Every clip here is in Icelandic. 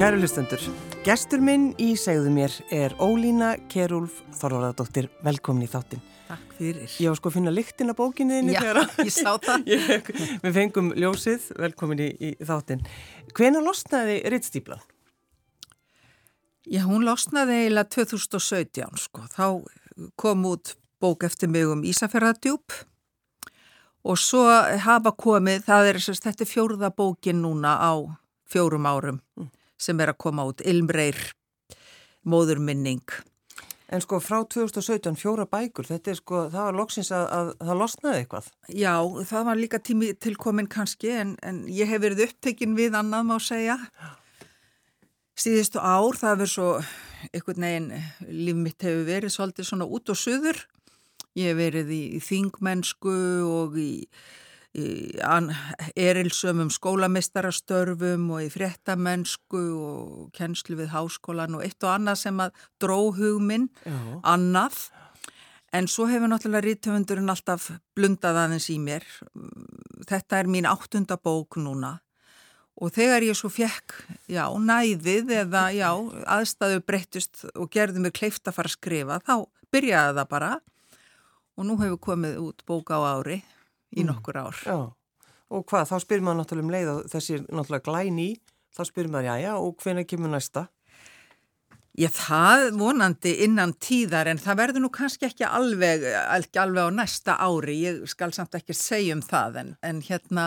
Kæru hlustendur, gestur minn í segðu mér er Ólína Kerúlf Þorvaradóttir, velkomin í þáttin. Takk fyrir. Ég var sko að finna lyktin af bókinniðinni Já, þegar ég sá það. ég, við fengum ljósið, velkomin í, í þáttin. Hvena losnaði Rittstíplan? Já, hún losnaði eiginlega 2017 sko. Þá kom út bók eftir mig um Ísafjörðardjúp og svo hafa komið, það er þess að þetta er fjóruða bókin núna á fjórum árum sem er að koma út, Ilmreir, móðurminning. En sko frá 2017, fjóra bækur, þetta er sko, það var loksins að, að það losnaði eitthvað. Já, það var líka tími tilkomin kannski en, en ég hef verið upptekinn við annað má segja. Síðustu ár, það hefur svo, einhvern veginn, líf mitt hefur verið svolítið svona út og suður. Ég hef verið í, í þingmennsku og í erilsömum skólamestarastörfum og í fréttamennsku og kennslu við háskólan og eitt og annað sem að dró hugminn, annað. En svo hefur náttúrulega rítöfundurinn alltaf blundað aðeins í mér. Þetta er mín áttunda bók núna og þegar ég svo fekk, já, næðið eða, já, aðstæðu breyttust og gerði mig kleift að fara að skrifa, þá byrjaði það bara og nú hefur komið út bók á ári í nokkur ár. Já, og hvað, þá spyrir maður náttúrulega um leið og þessi er náttúrulega glæn í, þá spyrir maður, já, já, og hvena kemur næsta? Ég það vonandi innan tíðar en það verður nú kannski ekki alveg, ekki alveg á næsta ári, ég skal samt ekki segja um það en, en hérna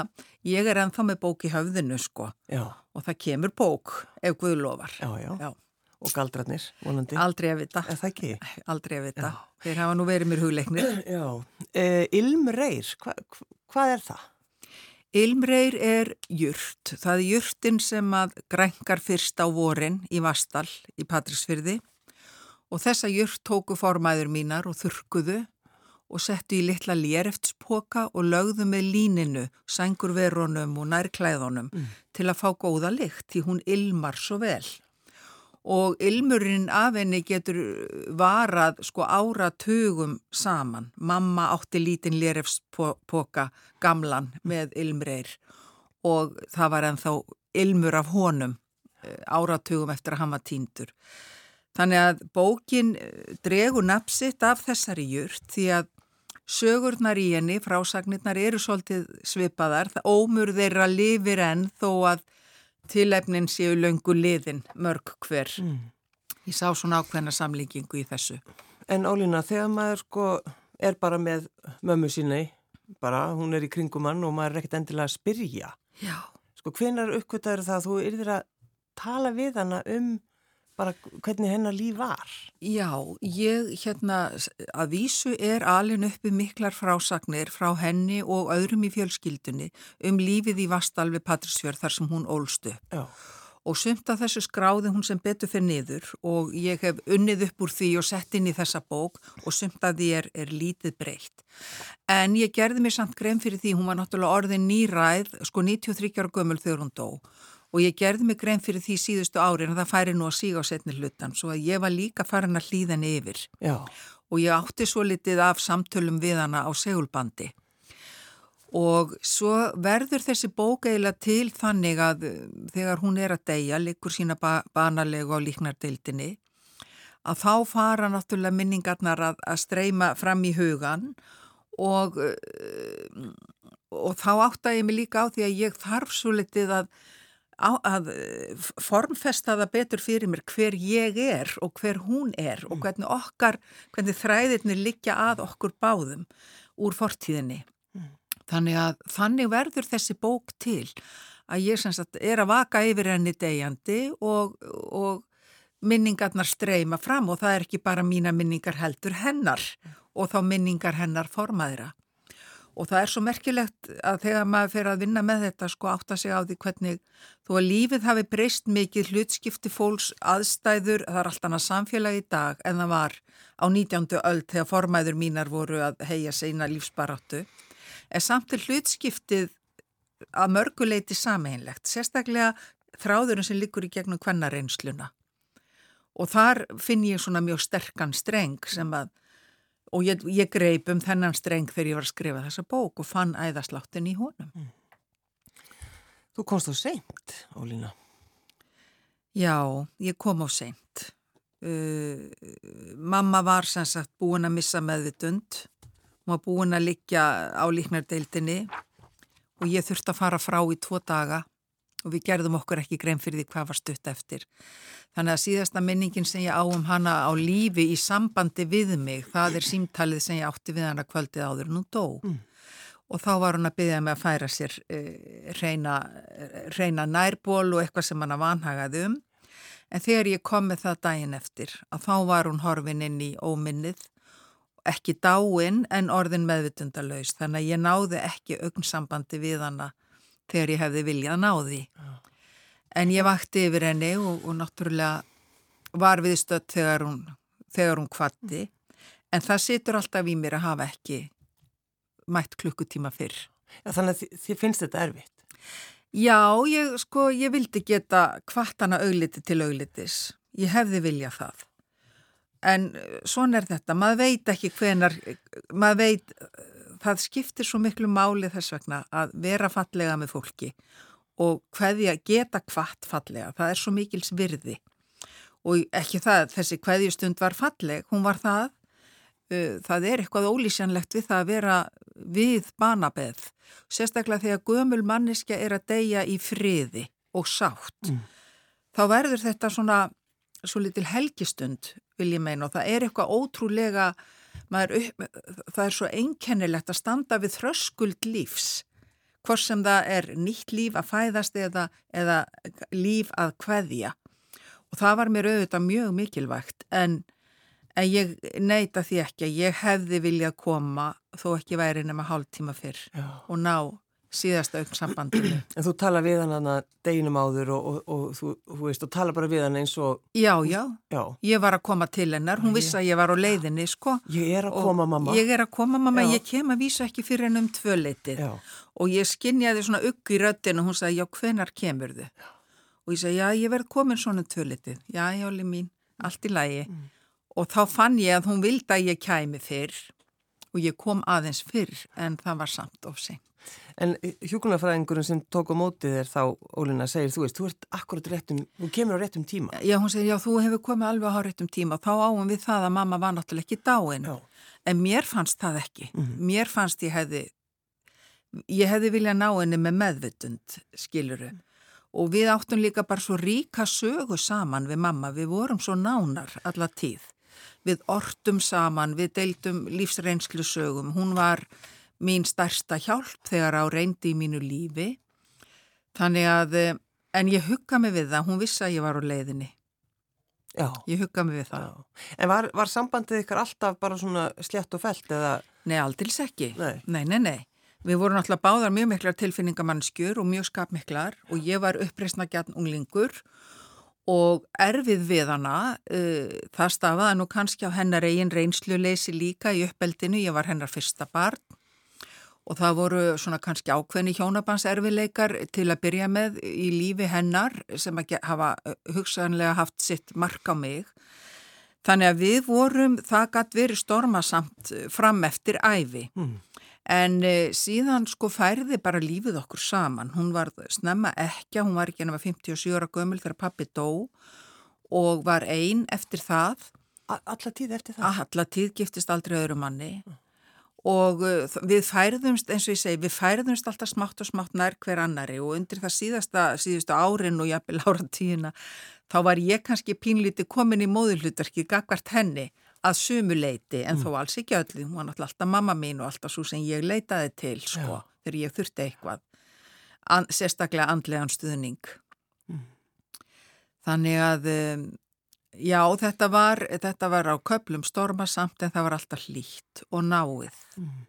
ég er ennþá með bók í höfðinu sko Já. og það kemur bók ef Guð lofar. Já, já, já. Og galdratnir, vonandi. Aldrei að vita. Er það ekki? Aldrei að vita. Já. Þeir hafa nú verið mér hugleiknir. Já. Uh, Ilmreir, hva, hva, hvað er það? Ilmreir er jurt. Það er jurtin sem að grængar fyrst á vorin í Vastal í Patrísfyrði og þessa jurt tóku formæður mínar og þurkuðu og settu í litla léreftspoka og lögðu með líninu, sængurverunum og nærklæðunum mm. til að fá góða lykt því hún ilmar svo vel. Og ilmurinn af henni getur varað sko áratugum saman. Mamma átti lítinn lérefspoka gamlan með ilmreir og það var ennþá ilmur af honum áratugum eftir að hann var týndur. Þannig að bókin dregur napsitt af þessari jurt því að sögurnar í henni, frásagnirnar eru svolítið svipaðar. Ómur þeirra lifir enn þó að tilefnin séu löngu liðin mörg hver. Mm. Ég sá svona ákveðna samlíkingu í þessu. En Ólína, þegar maður sko er bara með mömmu síni, bara hún er í kringum hann og maður er ekkert endilega að spyrja. Já. Sko hvenar uppkvitaður það að þú yrðir að tala við hana um bara hvernig hennar líf var? Já, ég hérna að vísu er alin uppi miklar frásagnir frá henni og öðrum í fjölskyldunni um lífið í Vastal við Patrísfjörð þar sem hún ólstu. Já. Og sumt að þessu skráði hún sem betur fyrir niður og ég hef unnið upp úr því og sett inn í þessa bók og sumt að því er, er lítið breytt. En ég gerði mér samt grein fyrir því, hún var náttúrulega orðin nýræð, sko 93 ára gömul þegar hún dó og ég gerði mig grein fyrir því síðustu ári en það færi nú að síga á setni hlutan svo að ég var líka farin að hlýða henni yfir Já. og ég átti svo litið af samtölum við hana á segulbandi og svo verður þessi bók eiginlega til þannig að þegar hún er að deyja, likur sína ba banalegu á líknardeildinni að þá fara náttúrulega minningarnar að, að streyma fram í hugan og, og þá átta ég mig líka á því að ég þarf svo litið að Á, að formfesta það betur fyrir mér hver ég er og hver hún er og hvernig okkar, hvernig þræðirni liggja að okkur báðum úr fortíðinni. Mm. Þannig að þannig verður þessi bók til að ég sagt er að vaka yfir henni degjandi og, og minningarnar streyma fram og það er ekki bara mína minningar heldur hennar mm. og þá minningar hennar formaðra. Og það er svo merkilegt að þegar maður fer að vinna með þetta sko átta sig á því hvernig þó að lífið hafi breyst mikið hlutskipti fólks aðstæður, það er allt annað samfélagi í dag en það var á 19. öll þegar formæður mínar voru að heia seina lífsbaráttu. En samt til hlutskiptið að mörguleiti sameinlegt, sérstaklega þráðurinn sem likur í gegnum kvennareinsluna. Og þar finn ég svona mjög sterkan streng sem að og ég, ég greip um þennan streng þegar ég var að skrifa þessa bók og fann æðasláttin í honum. Mm. Þú komst á seint, Ólína. Já, ég kom á seint. Uh, mamma var sem sagt búin að missa meðvitund. Hún var búin að liggja á líknardeildinni og ég þurfti að fara frá í tvo daga og við gerðum okkur ekki grein fyrir því hvað var stutt eftir. Þannig að síðasta minningin sem ég á um hana á lífi í sambandi við mig, það er símtalið sem ég átti við hana kvöldið áður en hún dó. Mm. Og þá var hún að byggja mig að færa sér uh, reyna, reyna nærból og eitthvað sem hann að vanhagaði um. En þegar ég kom með það daginn eftir, að þá var hún horfin inn í óminnið, ekki dáin en orðin meðvitundalauðs. Þannig að ég náði ekki augnsambandi við hana þegar ég hefði viljað náði. En ég vakti yfir henni og, og náttúrulega var viðstödd þegar hún, þegar hún kvatti. En það situr alltaf í mér að hafa ekki mætt klukkutíma fyrr. Já, þannig að þið finnst þetta erfitt? Já, ég, sko, ég vildi geta kvartana augliti til auglitis. Ég hefði viljað það. En svona er þetta, maður veit ekki hvenar, maður veit það skiptir svo miklu máli þess vegna að vera fallega með fólki og hvaðja geta hvart fallega, það er svo mikils virði og ekki það, þessi hvaðjustund var falleg, hún var það, uh, það er eitthvað ólísjanlegt við það að vera við banabeð, sérstaklega þegar gömul manniska er að deyja í friði og sátt, mm. þá verður þetta svona svo litil helgistund vil ég meina og það er eitthvað ótrúlega upp, það er svo einkennilegt að standa við þröskuld lífs hvort sem það er nýtt líf að fæðast eða, eða líf að kveðja og það var mér auðvitað mjög mikilvægt en, en ég neyta því ekki að ég hefði viljað koma þó ekki væri nema hálf tíma fyrr Já. og ná síðasta aukn sambandinu. En þú tala við hann að deginum áður og, og, og þú, þú veist, og tala bara við hann eins og... Já, já, já, ég var að koma til hennar, hún vissi að ég var á leiðinni, sko. Ég er að koma, mamma. Ég er að koma, mamma, já. ég kem að vísa ekki fyrir henn um tvöleitið. Og ég skinnjaði svona ugg í röttinu og hún sagði, já, hvenar kemur þið? Og ég sagði, já, ég verð komin svona um tvöleitið. Já, jáli mín, allt í lægi. Mm. Og þá fann ég að hún vildi að ég kæmi fyrr og ég kom aðeins fyrr en það var samt of seint. En hjókunarfræðingurinn sem tók á mótið er þá, Ólina, segir, þú veist, þú ert akkurat réttum, þú kemur á réttum tíma. Já, hún segir, já, þú hefur komið alveg á réttum tíma og þá áum við það að mamma var náttúrulega ekki dáin. Já. En mér fannst það ekki. Mm -hmm. Mér fannst ég hefði, ég hefði viljað ná henni með meðvutund, skiluru. Mm. Og við áttum líka bara svo ríka sögu saman við mamma, við vorum svo nánar alla tíð. Við ortum saman, við deildum lífsreynslu sögum, hún var mín starsta hjálp þegar á reyndi í mínu lífi. Þannig að, eh, en ég hugga mig við það, hún vissi að ég var á leiðinni. Já. Ég hugga mig við það. Já. En var, var sambandið ykkar alltaf bara svona slett og felt eða? Nei, aldils ekki. Nei. nei, nei, nei. Við vorum alltaf báðar mjög miklar tilfinningamannskjur og mjög skapmiklar og ég var uppreysna gætn unglingur og erfið við hana, uh, það stafaði nú kannski á hennar eigin reynsluleysi líka í uppeldinu, ég var hennar fyrsta barn og það voru svona kannski ákveðni hjónabannserfileikar til að byrja með í lífi hennar sem að hafa hugsanlega haft sitt mark á mig. Þannig að við vorum, það gætt verið stormasamt fram eftir æfi. Mm. En e, síðan sko færði bara lífið okkur saman. Hún var snemma ekki, hún var ekki ennum að 57 ára gömul þegar pappi dó og var einn eftir það. Alla tíð eftir það? Alla tíð giftist aldrei öðru manni. Mm og uh, við færðumst, eins og ég segi, við færðumst alltaf smátt og smátt nær hver annari og undir það síðasta, síðustu árin og jafnvel ára tíuna, þá var ég kannski pínlíti komin í móðulhutarki gagvart henni að sumuleiti en mm. þó alls ekki öllu, hún var náttúrulega alltaf mamma mín og alltaf svo sem ég leitaði til sko, ja. þegar ég þurfti eitthvað An, sérstaklega andlegan stuðning mm. þannig að um, Já, þetta var, þetta var á köplum stormasamt en það var alltaf hlýtt og náið. Mm.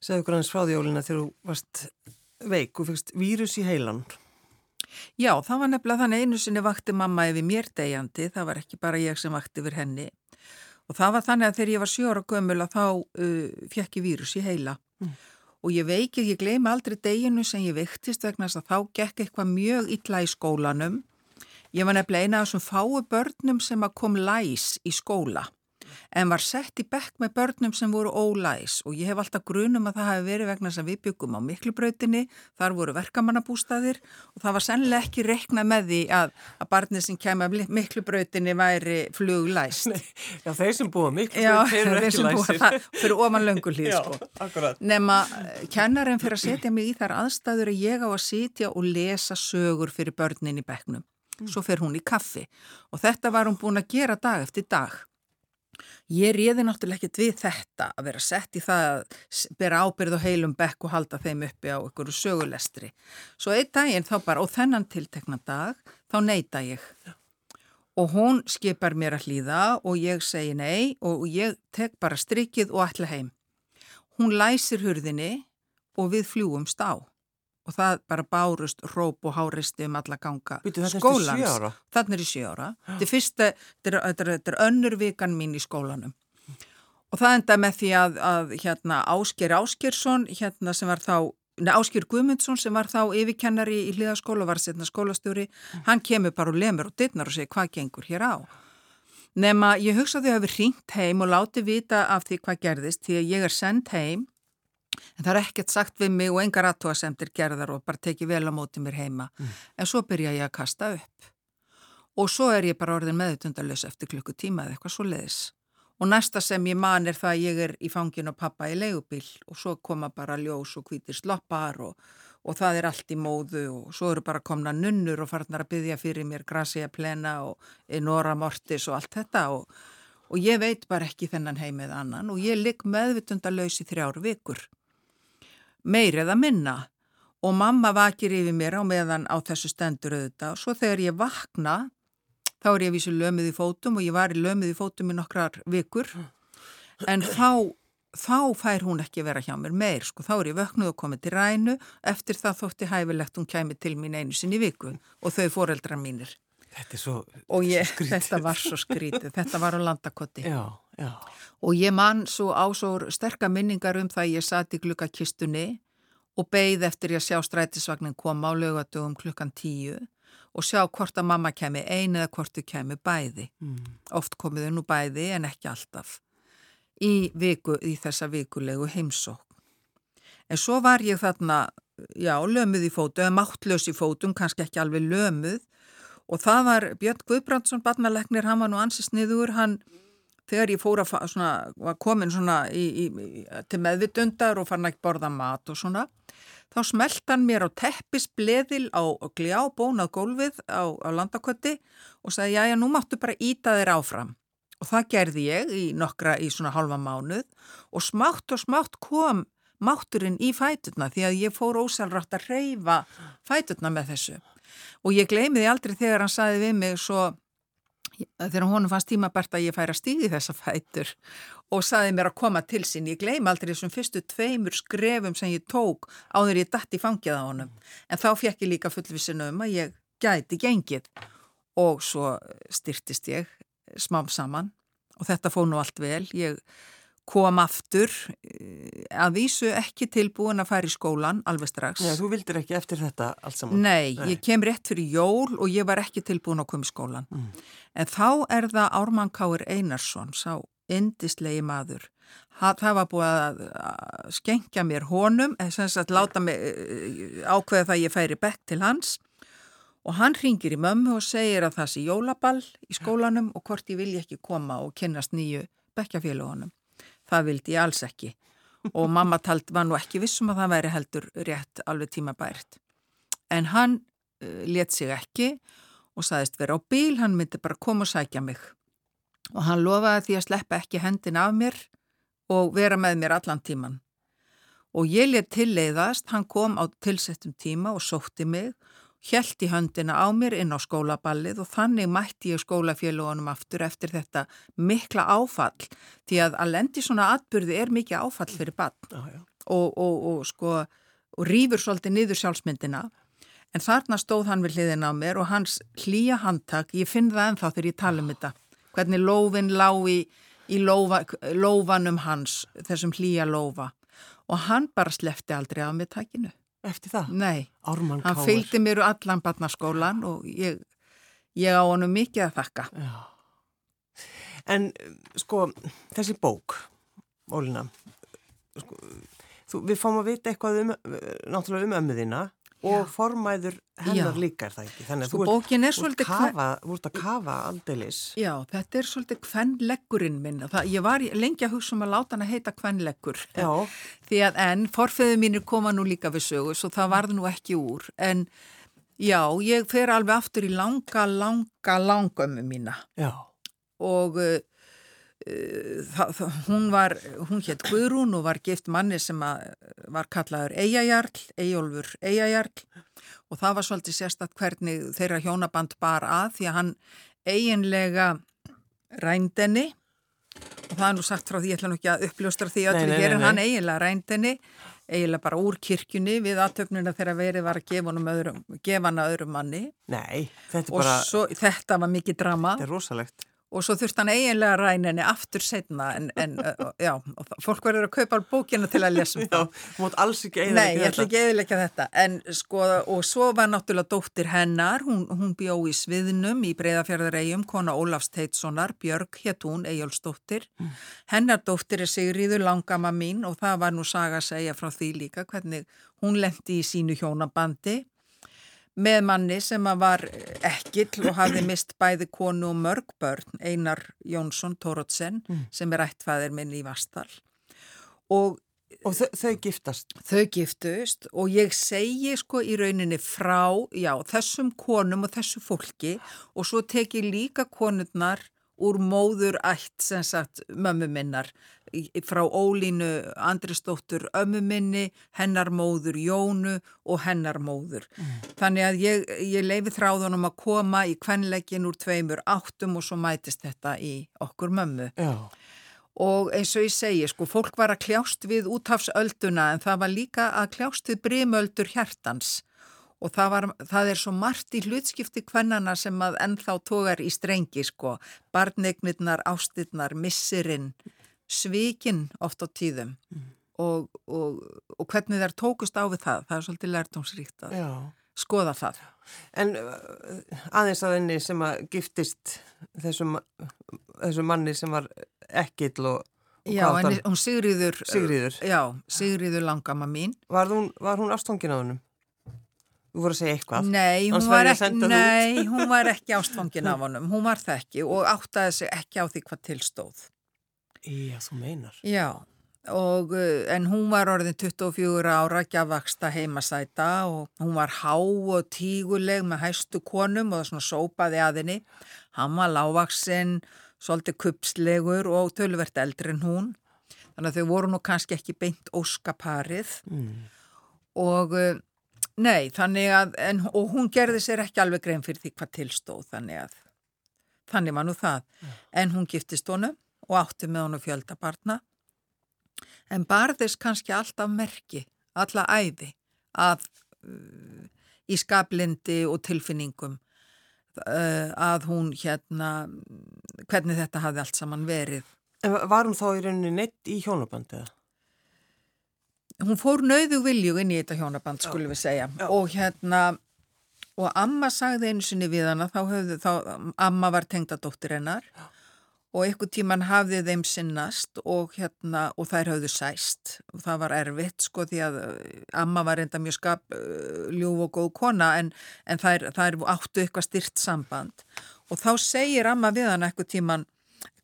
Segðu grannins frá því Ólina þegar þú varst veik og fyrst vírus í heilan. Já, það var nefnilega þannig einu sinni vakti mamma yfir mér degjandi, það var ekki bara ég sem vakti yfir henni. Og það var þannig að þegar ég var sjóra gömul að þá uh, fekk ég vírus í heila. Mm. Og ég veikið, ég gleymi aldrei deginu sem ég veiktist vegna þess að þá gekk eitthvað mjög illa í skólanum Ég var nefnilega eina af þessum fáu börnum sem að kom læs í skóla en var sett í bekk með börnum sem voru ólæs og ég hef alltaf grunum að það hafi verið vegna sem við byggum á miklubrautinni, þar voru verkamannabústaðir og það var sennileg ekki reikna með því að, að barnið sem kemur miklubrautinni væri fluglæst. Nei, já, þeir sem búa miklubrautinni, þeir eru ekki læsir. Það fyrir ofan löngulíð, sko. Akkurat. Nefna, kennarinn fyrir að setja mig í þar aðstæður að ég á að sitja og lesa sögur fyrir börnin í bekknum. Svo fer hún í kaffi og þetta var hún búin að gera dag eftir dag. Ég réði náttúrulega ekkert við þetta að vera sett í það að bera ábyrð og heilum bekk og halda þeim uppi á einhverju sögulestri. Svo einn daginn þá bara, og þennan tiltekna dag, þá neyta ég. Og hún skipar mér að hlýða og ég segi nei og ég tek bara strikið og ætla heim. Hún læsir hurðinni og við fljúumst á og það bara bárust róp og háristi um alla ganga Býtu, skólans. Þannig er í sjö ára. Þetta er fyrsta, þetta er, önnur vikan mín í skólanum. Og það enda með því að, að hérna, Ásker Áskersson, hérna sem var þá, neða Ásker Guðmundsson sem var þá yfirkennari í hlýðaskóla og var setna skólastjóri, mm. hann kemur bara og lemur og dittnar og segir hvað gengur hér á. Nefna ég hugsa að þau hafi ringt heim og látið vita af því hvað gerðist því að ég er sendt heim en það er ekkert sagt við mig og engar aðtóasemtir gerðar og bara tekið vel á móti mér heima. Mm. en svo byrja ég að kasta upp. Og svo er ég bara orðin meðutundalus eftir klukku tíma eða eitthvað svo leiðis og næsta sem ég man er það að ég er í fangin og pappa í leigubil og svo koma bara ljós og hvítir sloppar og, og það er allt í móðu og svo eru bara komna nunnur og farnar að byggja fyrir mér Gracia Plena og Nora Mortis og allt þetta og, og ég veit bara ekki þennan heimið annan og ég ligg meðutundalus í þrjár vikur meir eða minna. Og mamma vakir yfir mér á meðan á þessu stendur auðvitað. Og svo þegar ég vakna þá er ég að vísu lömið í fótum og ég var í lömið í fótum í nokkrar vikur. En þá, þá fær hún ekki vera hjá mér meir sko, þá er ég vöknuð og komið til rænu. Eftir það þótti hæfilegt hún kæmi til mín einu sinni viku og þau foreldrar mínir Þetta er svo ég, þetta var svo skrítið, þetta var á landakotti. Já, já. og ég man svo á svo sterka minningar um það ég satt í glukkakistunni og beigð eftir ég að sjá strætisvagnin koma á lögatugum klukkan tíu og sjá hvort að mamma kemi einu eða hvort þau kemi bæði. Mm. oft komiðu nú bæði en ekki alltaf. Í, viku, í þessa vikulegu heimsók en svo var ég þarna já, lömuð í fótu, eða máttlaus í fótum kannski ekki alveg lömuð og það var Björn Guðbrandsson, barnalegnir, hann var nú ansist niður, hann þegar ég fór að svona, var komin svona í, í, til meðvitundar og fann ekki borða mat og svona, þá smelt hann mér á teppisbleðil á gljá bónað gólfið á, á landakötti og sagði, já, já, nú máttu bara íta þér áfram. Og það gerði ég í nokkra, í svona halva mánuð og smátt og smátt kom mátturinn í fætutna því að ég fór ósælrátt að reyfa fætutna með þessu og ég gleymiði aldrei þegar hann saði við mig svo þegar honum fannst tímabært að ég færa stíði þessa fætur og saði mér að koma til sín. Ég gleymi aldrei þessum fyrstu tveimur skrefum sem ég tók á þegar ég dætt í fangið á honum. En þá fekk ég líka fullvisinu um að ég gæti gengið. Og svo styrtist ég smám saman og þetta fóð nú allt vel. Ég kom aftur eh, að vísu ekki tilbúin að fara í skólan alveg strax. Já, þú vildir ekki eftir þetta allt saman? Nei, Nei, ég kem rétt fyrir jól og ég var ekki tilbúin að koma í skólan. Mm. En þá er það Ármann Káir Einarsson, sá indislegi maður. Það var búið að skengja mér honum, þess að láta mig eh, ákveða það ég færi bekk til hans og hann ringir í mömmu og segir að það sé jólaball í skólanum og hvort ég vilja ekki koma og kynast nýju bekkjafélagunum það vildi ég alls ekki. Og mamma talt var nú ekki vissum að það væri heldur rétt alveg tíma bært en hann uh, eh, let sig ekki og saðist vera á bíl, hann myndi bara koma og sækja mig. Og hann lofaði því að sleppa ekki hendin af mér og vera með mér allan tíman og ég let tilleiðast, hann kom á tilsettum tíma og sótti mig Hjælt í höndina á mér inn á skólaballið og þannig mætti ég skólafélagunum aftur eftir þetta mikla áfall því að að lendi svona atbyrði er mikið áfall fyrir bann ah, og, og, og sko og rýfur svolítið niður sjálfsmyndina. En þarna stóð hann við hliðin á mér og hans hlýja handtak, ég finn það ennþá þegar ég tala um þetta, hvernig lófin lá í, í lófa, lófanum hans, þessum hlýja lófa. Og hann bara slefti aldrei af mig takinu eftir það? Nei, Ármann hann Káur. fylgdi mér úr allan barnaskólan og ég, ég á hann mikið að þakka. Já. En sko, þessi bók, Ólina, sko, þú, við fáum að vita eitthvað um, náttúrulega um ömmuðina og formæður hennar líka er það ekki. Þannig að sko, þú er ert að kafa aldeilis. Já, þetta er svolítið kvennleggurinn minn. Það, ég var lengi að hugsa um að láta hann að heita kvennleggur. Því að enn, forfeyðu mínir koma nú líka við sögu, svo það varð nú ekki úr. En já, ég fer alveg aftur í langa, langa, langömmu mína. Já. Og... Uh, Það, það, hún var, hún hétt Guðrún og var gift manni sem var kallaður Eiajarl, Eiólfur Eiajarl og það var svolítið sérstatt hvernig þeirra hjónaband bar að því að hann eiginlega rændeni og það er nú sagt frá því, ég ætla nú ekki að uppljóstra því öllu hér en hann eiginlega rændeni eiginlega bara úr kirkjunni við aðtöfnuna þegar verið var að gefa hann öðrum, að manni. Nei, þetta, bara... svo, þetta var mikið drama. Þetta er rosalegt og svo þurft hann eiginlega ræna henni aftur setna en, en já, fólk verður að kaupa bókina til að lesa um það. Já, þú mátt alls ekki eiginlega þetta. Nei, ég ætla ekki eiginlega þetta en sko, og svo var náttúrulega dóttir hennar, hún, hún bjó í Sviðnum í Breiðafjörðaregjum, kona Ólafs Teitssonar, Björg hétt hún, Ejjólfsdóttir. Mm. Hennar dóttir er Sigriður Langama mín og það var nú saga að segja frá því líka hvernig hún lendi í sínu hjónabandi með manni sem var ekkill og hafði mist bæði konu og mörg börn, Einar Jónsson Tórótsen, mm. sem er ættfæðir minn í Vastal. Og, og þau, þau giftast? Þau giftust og ég segi sko í rauninni frá, já, þessum konum og þessu fólki og svo teki líka konurnar úr móður ætt sem sagt mömmu minnar frá Ólínu Andrisdóttur ömmu minni, hennar móður Jónu og hennar móður. Mm. Þannig að ég, ég leifi þráðunum að koma í kvenleikin úr tveimur áttum og svo mætist þetta í okkur mömmu. Já. Og eins og ég segi, sko, fólk var að kljást við útafsölduna en það var líka að kljást við brimöldur hjertans og það, var, það er svo margt í hlutskipti kvennana sem að ennþá tógar í strengi sko, barnegnirnar, ástirnar, missirinn, svíkin oft á tíðum mm. og, og, og hvernig þær tókust á við það, það er svolítið lærtumsríkt að Já. skoða það. En aðeins að henni sem að giftist þessum, þessum manni sem var ekkill og Já, en hún Sigriður, Sigriður. Já, Sigriður langama mín. Var hún, var hún ástfangin á hennum? Þú voru að segja eitthvað. Nei, hún var ekki, nei hún var ekki ástfangin af honum. Hún var það ekki og áttaði sig ekki á því hvað tilstóð. Já, þú meinar. Já, og, eh, en hún var orðin 24 ára ekki að vaksta heimasæta og hún var há og tíguleg með hæstu konum og það svona sópaði að henni. Hann var lágvaksinn, svolítið kupslegur og tölvert eldri en hún. Þannig að þau voru nú kannski ekki beint óskaparið mm. og eh, Nei, þannig að, en, og hún gerði sér ekki alveg grein fyrir því hvað tilstóð, þannig að, þannig var nú það. Ja. En hún giftist honu og átti með honu fjöldabarna, en barðist kannski alltaf merki, alla æði, að uh, í skablindi og tilfinningum, uh, að hún hérna, hvernig þetta hafði allt saman verið. En var hún þá í rauninni neitt í hjónabandið? Hún fór nauðu vilju inn í þetta hjónaband skulum við segja. Já. og hérna og amma sagði einu sinni við hana þá höfðu þá, amma var tengdadóttir hennar Já. og einhver tíman hafði þeim sinnast og hérna og þær höfðu sæst. Og það var erfitt sko því að uh, amma var enda mjög skap uh, ljúf og góð kona en, en þær, þær áttu eitthvað styrt samband. Og þá segir amma við hana einhver tíman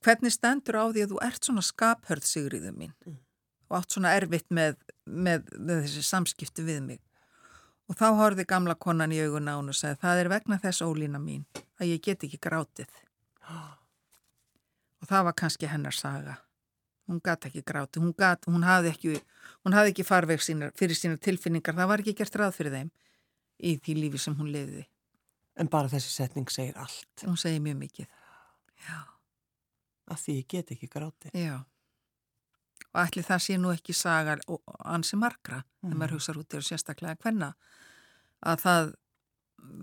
hvernig stendur á því að þú ert svona skaphörð sigriðu mín? Mm og átt svona erfitt með, með, með þessi samskipti við mig. Og þá horfið gamla konan í augun á hún og sagði það er vegna þess ólína mín að ég get ekki grátið. Og það var kannski hennar saga. Hún gæti ekki grátið, hún, gat, hún hafði ekki, ekki farveg fyrir sínar tilfinningar, það var ekki gert ráð fyrir þeim í því lífi sem hún lifiði. En bara þessi setning segir allt. Hún segir mjög mikið. Já. Að því ég get ekki grátið. Já og ætli það sé nú ekki sagar ansi margra, mm. þegar maður hugsa út í sérstaklega hvenna, að það,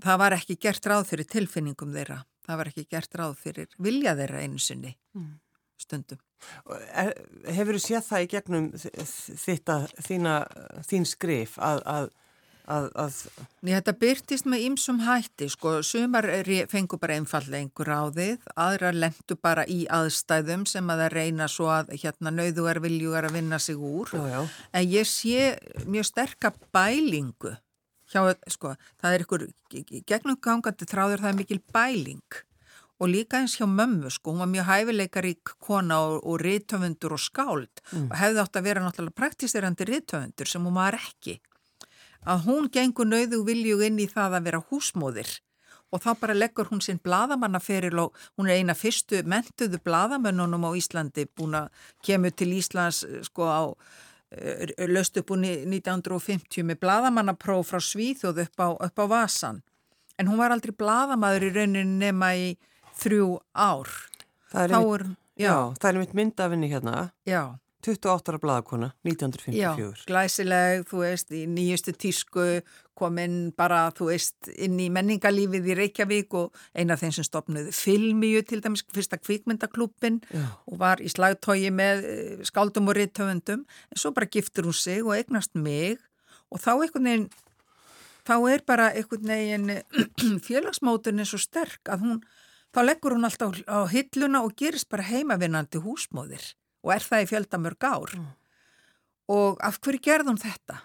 það var ekki gert ráð fyrir tilfinningum þeirra, það var ekki gert ráð fyrir vilja þeirra einu sinni mm. stundum. Er, hefur þú séð það í gegnum þetta, þína, þín skrif að, að, að, að... Þetta byrtist með ymsum hætti, sko, sumar fengur bara einfallega einhver áðið, aðra lendu bara í aðstæðum sem að það reyna svo að hérna nauðugar viljugar að vinna sig úr, já, já. en ég sé mjög sterka bælingu hjá, sko, það er ykkur gegnum gangandi þráður það er mikil bæling. Og líka eins hjá mömmu, sko, hún var mjög hæfileikarík kona og, og rítöfundur og skáld. Mm. og hefði átt að vera náttúrulega praktiserandi rítöfundur sem hún var ekki að hún gengur nauðu viljug inn í það að vera húsmóðir. Og þá bara leggur hún sinn bladamannaferil og hún er eina fyrstu mentuðu bladamönnunum á Íslandi búin að kemur til Íslands sko á eh, löst upp úr 1950 með bladamannapróf frá Svíþjóð upp á, upp á Vasan en hún var aldrei bladamadur í rauninni nema í þrjú ár. Það er, er mitt myndafinni hérna. Já 28 ára bladakona, 1954. Já, glæsileg, þú veist, í nýjustu tísku, kominn bara, þú veist, inn í menningalífið í Reykjavík og eina af þeim sem stopnuði filmíu til dæmis, fyrsta kvikmyndaklubbin og var í slagtói með eh, skáldum og rittöfundum, en svo bara giftur hún sig og eignast mig og þá einhvern veginn, þá er bara einhvern veginn félagsmóturinn svo sterk að hún, þá leggur hún alltaf á hilluna og gerist bara heimavinnandi húsmóðir og er það í fjöldamörg ár mm. og af hverju gerðum þetta?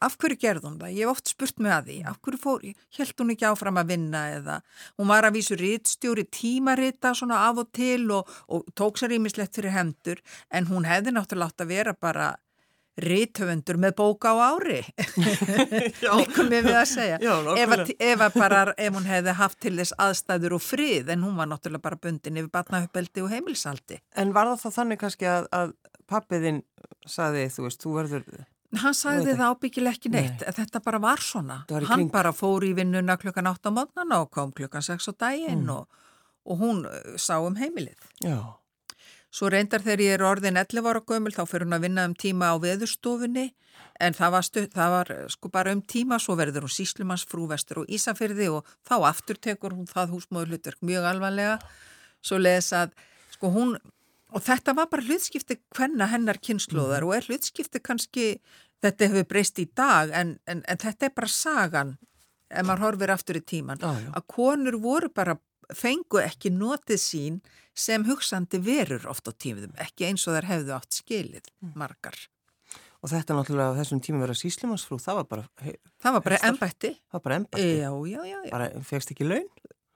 Af hverju gerðum það? Ég hef oft spurt mig að því, af hverju fór, held hún ekki áfram að vinna eða hún var að vísu rittstjóri tímarita svona af og til og, og tók sér ímislegt fyrir hendur en hún hefði náttúrulega átt að vera bara rítöfundur með bóka á ári. Líkum við að segja. Já, ef, að, ef, að bara, ef hún hefði haft til þess aðstæður og frið en hún var náttúrulega bara bundin yfir batnahöppeldi og heimilsaldi. En var það þá þannig kannski að, að pappiðinn saði þú veist, þú verður Hann sagði það ábyggileg ekki neitt. Nei. þetta bara var svona. Var hann kring... bara fór í vinnuna klukkan 8 á mótnana og kom klukkan 6 á daginn mm. og, og hún uh, sá um heimilið. Já Svo reyndar þegar ég er orðin 11 ára gömul þá fyrir hún að vinna um tíma á veðurstofunni. En það var, stu, það var sko bara um tíma svo verður hún síslumansfrú vestur og Ísafyrði og þá aftur tekur hún það húsmóður hlutverk mjög alvarlega. Svo les að sko hún og þetta var bara hlutskipti hvenna hennar kynnslóðar mm. og er hlutskipti kannski þetta hefur breyst í dag en, en, en þetta er bara sagan ef maður horfir aftur í tíman ah, að konur voru bara fengu ekki notið sín sem hugsandi verur oft á tímiðum, ekki eins og þær hefðu átt skilið mm. margar. Og þetta náttúrulega á þessum tími verið að síslimansfrú, það var bara... Hei, það var bara embætti. Það var bara embætti. Já, já, já. já. Bara fegst ekki laun?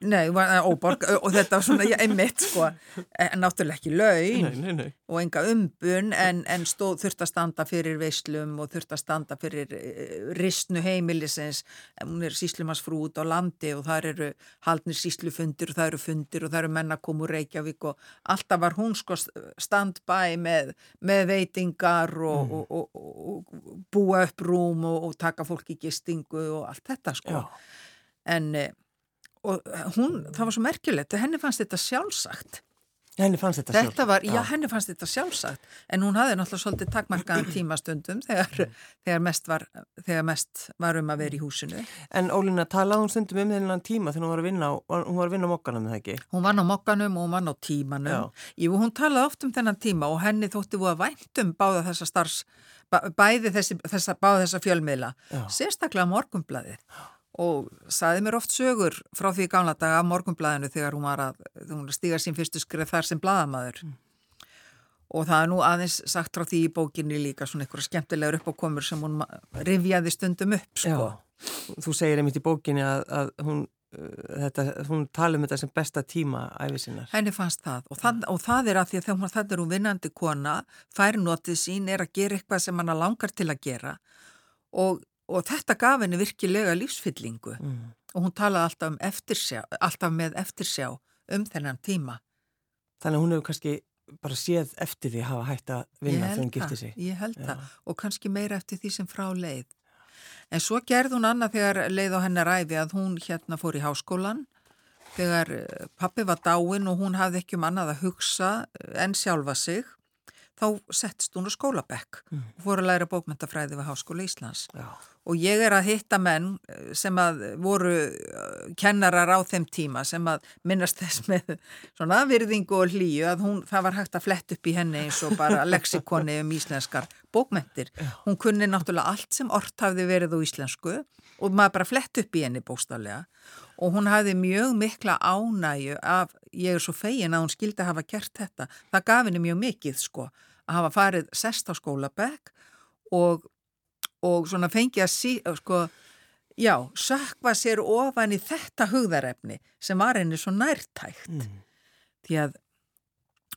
Nei, óborg og þetta var svona, einmitt sko, en náttúrulega ekki laun nei, nei, nei. og enga umbun en, en stóð, þurft að standa fyrir veislum og þurft að standa fyrir uh, ristnu heimilisins, hún er síslumasfrú út á landi og það eru haldnir síslufundir og það eru fundir og það eru menna komu Reykjavík og alltaf var hún sko standbæ með, með veitingar og, mm. og, og, og búa upp rúm og taka fólk í gistingu og allt þetta sko, já. en og hún, það var svo merkilegt henni fannst þetta sjálfsagt. Henni fannst þetta, þetta sjálfsagt var, já, henni fannst þetta sjálfsagt. En hún hafði náttúrulega svolítið takmarkaðan tímastundum þegar, þegar, mest var, þegar mest var um að vera í húsinu. En Ólína, talaði hún stundum um þennan tíma þegar hún var að vinna á, hún var að vinna á mokkanum, eða ekki? Hún var á mokkanum og hún var á tímanum. Jú, hún talaði oft um þennan tíma og henni þótti búið að væntum báða þessa starfs bæði þessi, þessa, báða þessa fjölmiðla sérstaklega morgumblaðið og saði mér oft sögur frá því gamla daga af morgunblæðinu þegar hún var að, hún stíga sín fyrstu skrif þar sem blæðamaður mm. og það er nú aðeins sagt frá því í bókinni líka svona einhverja skemmtilegur uppákomur sem hún rivjaði stundum upp sko. Já, þú segir einmitt í bókinni að, að hún, uh, þetta, hún tala um þetta sem besta tíma æfið sinnar. Henni fannst það og, það og það er að því að þegar þetta er hún vinnandi kona, færnotið sín er að gera eitthvað sem hann langar til að gera og og þetta gaf henni virkilega lífsfyllingu mm. og hún talaði alltaf, um eftirsjá, alltaf með eftirsjá um þennan tíma. Þannig að hún hefur kannski bara séð eftir því að hafa hægt að vinna þegar hún gifti sig. Ég held það og kannski meira eftir því sem frá leið. En svo gerði hún annað þegar leið á hennar æfi að hún hérna fór í háskólan þegar eh, pappi var dáin og hún hafði ekki um annað að hugsa eh, en sjálfa sig þá settst hún á skólabekk mm. og fór að læra bókmyndafræði við Háskóla Íslands Já. Og ég er að hitta menn eh, sem að voru eh, kennarar á þeim tíma sem að minnast þess með svona virðingu og hlýju að hún, það var hægt að flett upp í henni eins og bara leksikoni um íslenskar bókmentir. Hún kunni náttúrulega allt sem orrt hafði verið á íslensku og maður bara flett upp í henni bóstálega og hún hafði mjög mikla ánæju af, ég er svo fegin að hún skildi hafa gert þetta. Það gaf henni mjög mikið sko að hafa farið sest á skólabekk og og svona fengi að sí, sko, já, sökva sér ofan í þetta hugðarefni sem var henni svo nærtækt. Mm. Því að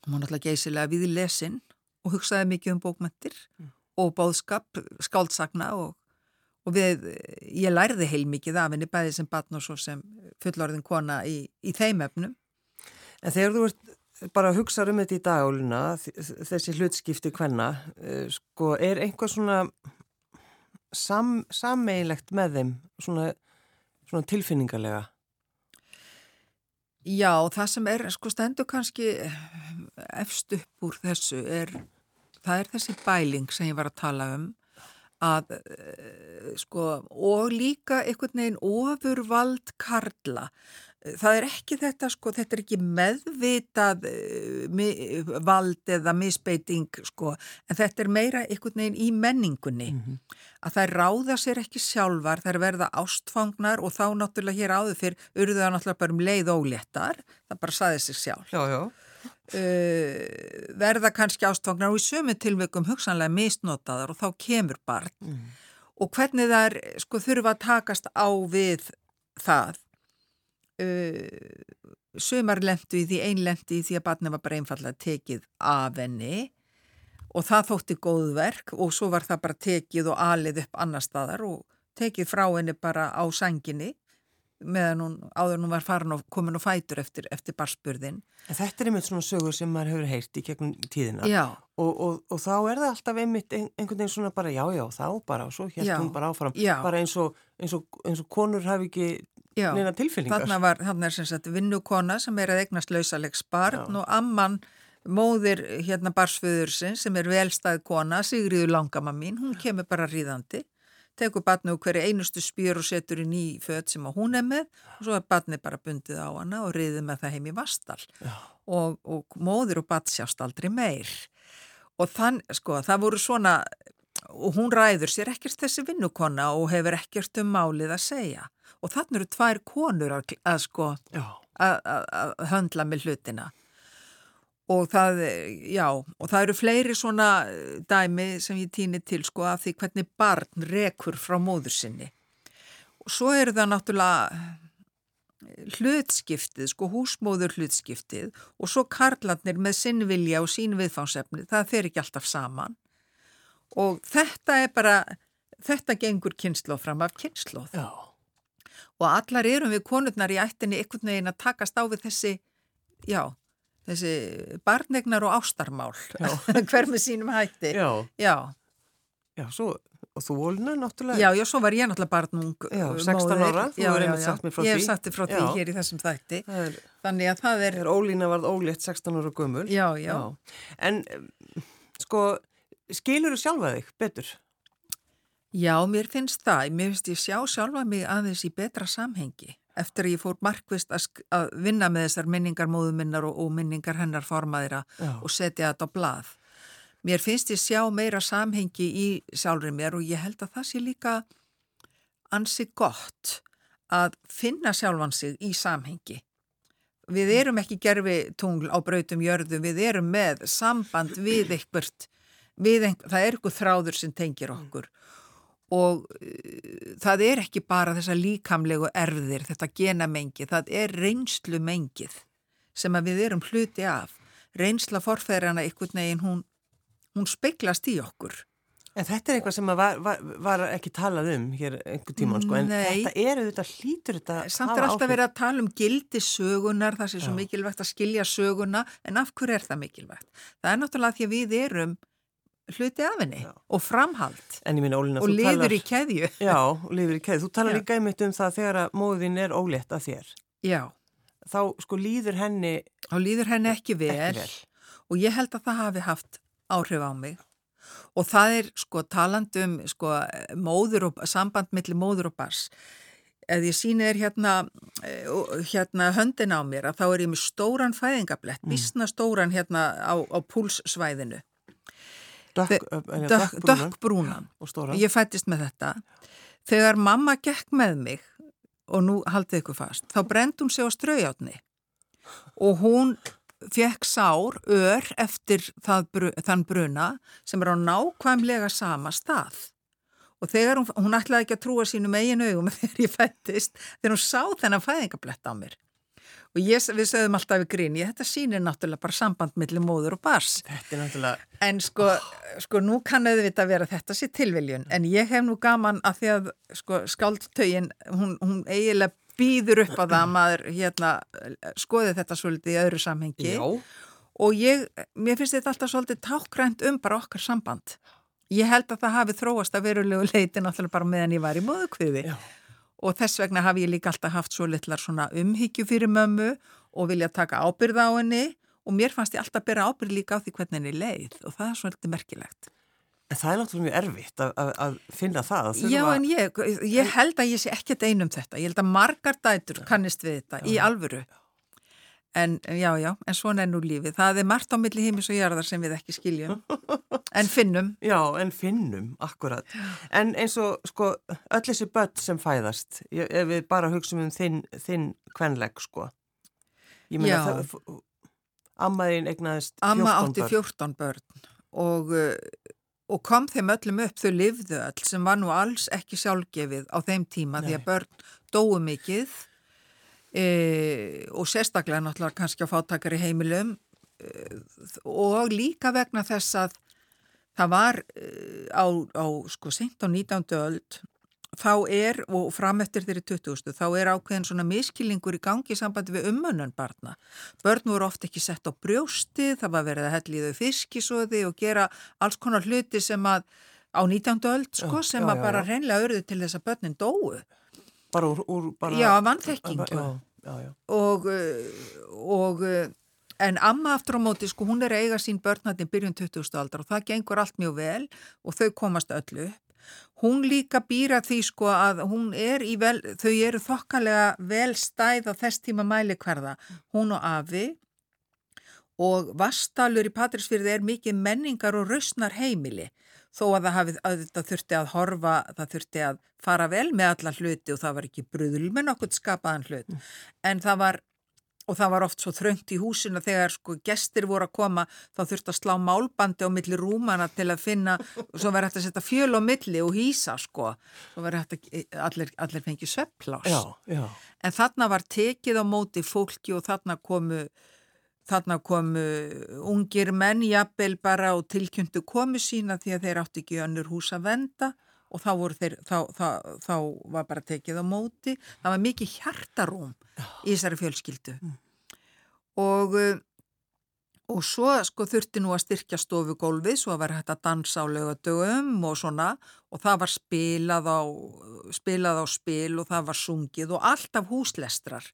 hún var náttúrulega geysilega við lesin og hugsaði mikið um bókmyndir mm. og bóðskap, skáldsagna og, og við, ég lærði heil mikið af henni bæði sem batn og svo sem fullorðin kona í, í þeim efnum. En þegar þú ert bara að hugsa um þetta í dagáluna, þessi hlutskipti hvenna, eh, sko, er einhvað svona sam, sameilegt með þeim svona, svona tilfinningarlega? Já, það sem er sko stendur kannski efst upp úr þessu er, það er þessi bæling sem ég var að tala um að sko og líka einhvern veginn ofurvald karla það er ekki þetta sko, þetta er ekki meðvitað uh, vald eða misbeiting sko, en þetta er meira einhvern veginn í menningunni mm -hmm. að það ráða sér ekki sjálfar, það er verða ástfangnar og þá náttúrulega hér áður fyrr urðu það náttúrulega bara um leið óléttar það bara saði sig sjálf já, já. Uh, verða kannski ástfangnar og í sömu tilveikum hugsanlega misnotaðar og þá kemur barn mm. og hvernig það er sko þurfa að takast á við það uh, sömar lendu í því ein lendi í því að barni var bara einfallega tekið af henni og það þótti góð verk og svo var það bara tekið og alið upp annar staðar og tekið frá henni bara á sanginni meðan hún áður hún var farin og komin og fætur eftir, eftir barspurðin. Þetta er einmitt svona sögur sem maður hefur heyrt í gegnum tíðina og, og, og þá er það alltaf einmitt einhvern veginn svona bara já já þá bara og svo hérna hún bara áfram já. bara eins og, eins, eins og konur hafi ekki Já, neina tilfinningar. Þarna, var, þarna er sem sagt vinnukona sem er að eignast lausalegs barn Já. og amman móðir hérna barsföðursinn sem er velstæð kona, Sigriður Langama mín, hún kemur bara ríðandi, tekur barni úr hverju einustu spýr og setur í ný född sem hún er með og svo er barni bara bundið á hana og ríðið með það heim í vastal og, og móðir og barn sjást aldrei meir. Og þann, sko, það voru svona, og hún ræður sér ekkert þessi vinnukona og hefur ekkert um málið að segja og þannig eru tvær konur að, að sko að höndla með hlutina. Og það, já, og það eru fleiri svona dæmi sem ég týni til sko af því hvernig barn rekur frá móður sinni. Og svo eru það náttúrulega hlutskiptið, sko húsmóður hlutskiptið og svo karlarnir með sinnvilja og sín viðfánsefni, það fer ekki alltaf saman. Og þetta er bara, þetta gengur kynsloð fram af kynsloð. Já og allar erum við konurnar í ættinni einhvern veginn að takast á við þessi, já, þessi barnegnar og ástarmál, hver með sínum hætti. Já, já. já svo, og þú volna náttúrulega. Já, já, svo var ég náttúrulega barnung. Já, 16 móðir. ára, þú hefur einmitt sagt mér frá því. Ég hef sagt þér frá því hér í þessum þætti. Er, Þannig að það er... er ólína varð ólétt 16 ára gömul. Já, já. já. En, sko, skilur þú sjálfa þig betur? Já, mér finnst það. Mér finnst ég sjá sjálfa mig aðeins í betra samhengi eftir að ég fór markvist að, vinna með þessar minningar móðuminnar og, og minningar hennar formaðira og setja þetta á blað. Mér finnst ég sjá meira samhengi í sjálfur mér og ég held að það sé líka ansi gott að finna sjálfan sig í samhengi. Við erum ekki gerfi tungl á brautum jörðu, við erum með samband við einhvert, við einhver, það er eitthvað þráður sem tengir okkur og uh, það er ekki bara þessa líkamlegu erðir, þetta genamengi, það er reynslu mengið sem við erum hluti af. Reynsla forfæðrana ykkur neginn, hún, hún speiklast í okkur. En þetta er eitthvað sem var, var, var ekki talað um hér einhver tíma, sko, en Nei. þetta er auðvitað hlítur þetta Samt er alltaf verið að tala um gildi sögunar, það sé svo Já. mikilvægt að skilja söguna, en af hverju er það mikilvægt? Það er náttúrulega því að við erum hluti af henni já. og framhald minna, Ólina, og lifur talar, í keðju Já, lifur í keðju. Þú talar já. líka einmitt um það þegar að móðin er ólétt að þér Já Þá sko líður henni Þá líður henni ekki vel, ekki vel og ég held að það hafi haft áhrif á mig og það er sko talandum sko móður og samband millir móður og bars ef ég síni þér hérna, eh, hérna höndin á mér að þá er ég með stóran fæðingablett, mm. vísna stóran hérna á, á púlssvæðinu Dökkbrúnan Ég fættist með þetta. Þegar mamma gekk með mig og nú haldið ykkur fast, þá brend hún sig á straujáttni og hún fekk sár, ör eftir það, þann bruna sem er á nákvæmlega sama stað. Og þegar hún, hún ætlaði ekki að trúa sínum eigin augum þegar ég fættist, þegar hún sá þennan fæðingablett á mér og ég, við sögum alltaf í grín, ég þetta sýnir náttúrulega bara samband millir móður og bars Þetta er náttúrulega En sko, sko nú kann auðvitað vera þetta sér tilviljun, en ég hef nú gaman að því að sko skáldtögin hún, hún eiginlega býður upp á það að maður hérna skoði þetta svolítið í öðru samhengi. Já. og ég, mér finnst þetta alltaf svolítið tákgrænt um bara okkar samband. Ég held að það hafi þróast að verulegu leiti náttúrulega bara meðan ég var í móðukviði og þess vegna hafi ég líka alltaf haft svo litlar svona umhyggju fyrir mömmu og vilja taka ábyrð á henni og mér fannst ég alltaf bera ábyrð líka á því hvernig henni leið og það er svolítið merkilegt. En það er náttúrulega mjög erfitt að, að, að finna það. Að Já en ég, ég held að ég sé ekkert einum þetta. Ég held að margar dætur kannist við þetta já, í alvöru. Já. En já, já, en svona er nú lífið. Það er margt á milli heimis og jarðar sem við ekki skiljum. En finnum. Já, en finnum, akkurat. En eins og, sko, öll þessi börn sem fæðast, ef við bara hugsaum um þinn, þinn kvenleg, sko. Ég meina, það, ammaðin egnaðist 14 börn. Amma átti 14 börn og, og kom þeim öllum upp, þau livðu öll, sem var nú alls ekki sjálfgefið á þeim tíma Nei. því að börn dói mikið e, og sérstaklega náttúrulega kannski á fátakari heimilum e, og líka vegna þess að það var e, á, á sko sent á 19. öld þá er, og framöttir þeirri 20. þá er ákveðin svona miskilningur í gangi í sambandi við umönnun barna. Börn voru ofta ekki sett á brjósti, það var verið að helliðu fiskisóði og gera alls konar hluti sem að á 19. öld sko, sem já, já, að bara reynlega örðu til þess að börnin dóu. Bara úr... úr bara, já, vannþekkingu já, já. og, eh, og eh, en amma aftur á móti sko hún er eiga sín börnatinn byrjun 20. aldar og það gengur allt mjög vel og þau komast öllu hún líka býra því sko að hún er í vel, þau eru þokkalega vel stæð á þess tíma mæli hverða, hún og Afi og Vastalur í Patrísfyrði er mikið menningar og rausnar heimili þó að það, hafi, að það þurfti að horfa, það þurfti að fara vel með alla hluti og það var ekki bröðul með nokkur skapaðan hlut. Mm. En það var, og það var oft svo þröngt í húsina þegar sko gestir voru að koma, þá þurfti að slá málbandi á milli rúmana til að finna, og svo verði hægt að setja fjöl á milli og hýsa sko, svo verði hægt að e, allir, allir fengi svepplás. En þarna var tekið á móti fólki og þarna komu Þarna komu ungir menn jafnvel bara og tilkynntu komu sína því að þeir átti ekki önnur hús að venda og þá, þeir, þá, þá, þá var bara tekið á móti. Það var mikið hjartarúm í þessari fjölskyldu mm. og Og svo sko þurfti nú að styrkja stofugólfið, svo var hægt að dansa á lögadögum og svona og það var spilað á, spilað á spil og það var sungið og alltaf húslestrar.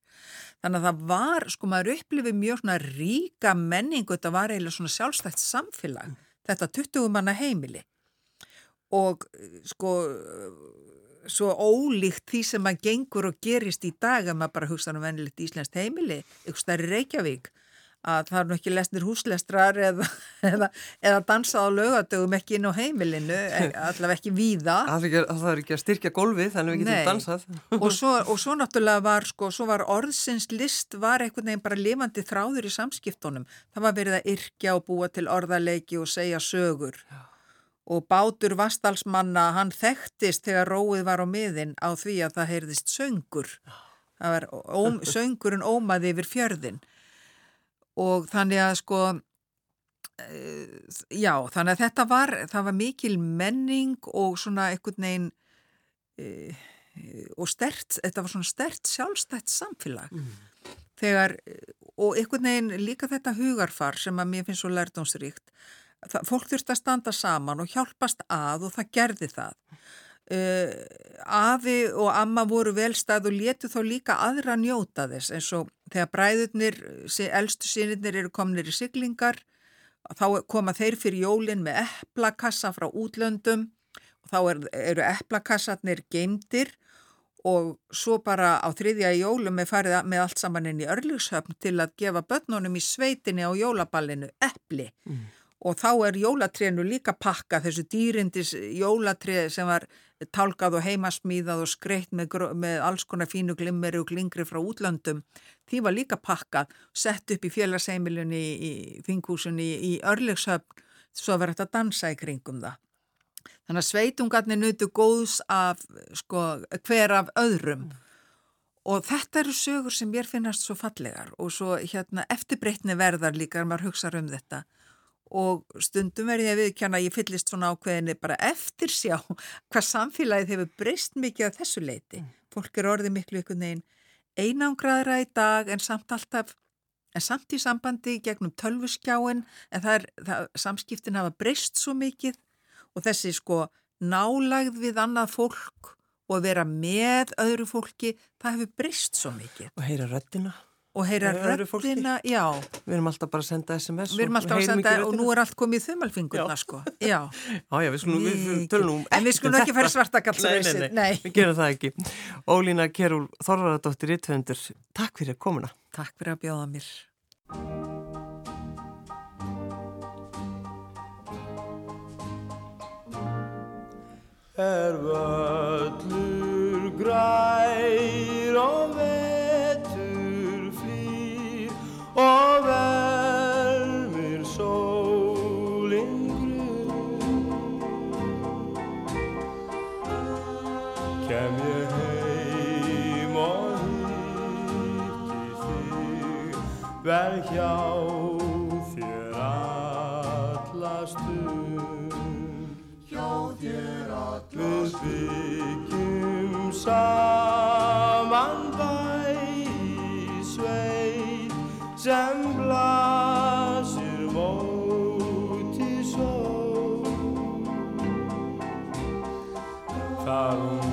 Þannig að það var, sko maður upplifið mjög svona ríka menningu, þetta var eiginlega svona sjálfstætt samfélag, þetta 20 manna heimili. Og sko svo ólíkt því sem maður gengur og gerist í dag að maður bara hugsa um vennilegt íslenskt heimili, ykkur starri Reykjavík að það er nú ekki lesnir húslestrar eða, eða, eða dansað á lögadögum ekki inn á heimilinu, e, allavega ekki víða. Það er ekki að styrkja gólfið þannig að við getum dansað. Og svo, og svo náttúrulega var, sko, svo var orðsins list var einhvern veginn bara lifandi þráður í samskiptunum. Það var verið að yrkja og búa til orðarleiki og segja sögur. Já. Og bátur vastalsmanna, hann þekktist þegar róið var á miðin á því að það heyrðist söngur. Það var óm, söngurinn ómaði yfir fjörðin og þannig að sko uh, já, þannig að þetta var það var mikil menning og svona einhvern veginn uh, og stert, þetta var svona stert sjálfstætt samfélag. Mm. þegar, og einhvern veginn líka þetta hugarfar sem að mér finnst svo lærdomsríkt fólk þurft að standa saman og hjálpast að og það gerði það Uh, afi og amma voru velstað og letu þá líka aðra njóta þess eins og þegar bræðurnir, eldstu sínirnir eru komnir í siglingar þá koma þeir fyrir jólinn með eplakassa frá útlöndum og þá er, eru eplakassarnir geimdir og svo bara á þriðja jólum er farið með allt saman inn í örlugshöfn til að gefa börnunum í sveitinni á jólaballinu epli mm. Og þá er jólatrénu líka pakka þessu dýrindis jólatré sem var tálkað og heimasmíðað og skreitt með, með alls konar fínu glimmeri og glingri frá útlöndum. Því var líka pakkað, sett upp í félagseimilunni í, þinghúsunni í, í örlugshöfn svo verður þetta að dansa í kringum það. Þannig að sveitungarnir nutu góðs af sko, hver af öðrum. Mm. og þetta eru sögur sem mér finnast svo fallegar og svo hérna, eftirbreytni verðar líka að maður hugsa um þetta og stundum verði ég að viðkjanna að ég fyllist svona ákveðinni bara eftir sjá hvað samfélagið hefur breyst mikið af þessu leiti. Mm. Fólk er orðið miklu ykkur neginn einangraðra í dag en samt alltaf En samt í sambandi gegnum tölvuskjáin, en það er, það, samskiptin hafa breyst svo mikið og þessi sko nálagð við annað fólk og að vera með öðru fólki, það hefur brist svo mikið. Og heyra röttina. Og heyra röttina, já. Við erum alltaf bara að senda SMS. Við erum alltaf að senda og nú er allt komið í þumalfingurna, sko. Já, já, já við skulum, við, við tölum nú. En við skulum ekki fara svartakallsreysið, nei, nei, nei. Við gerum það ekki. Ólína Kjærúl Þorvaradóttir Ítvendur, takk fyrir að komuna. Takk fyrir að bjóða mér. er völlur grær vel hjá þér alla stund hjá þér Við byggjum saman bæ í sveit sem blasir móti sól. Það ungu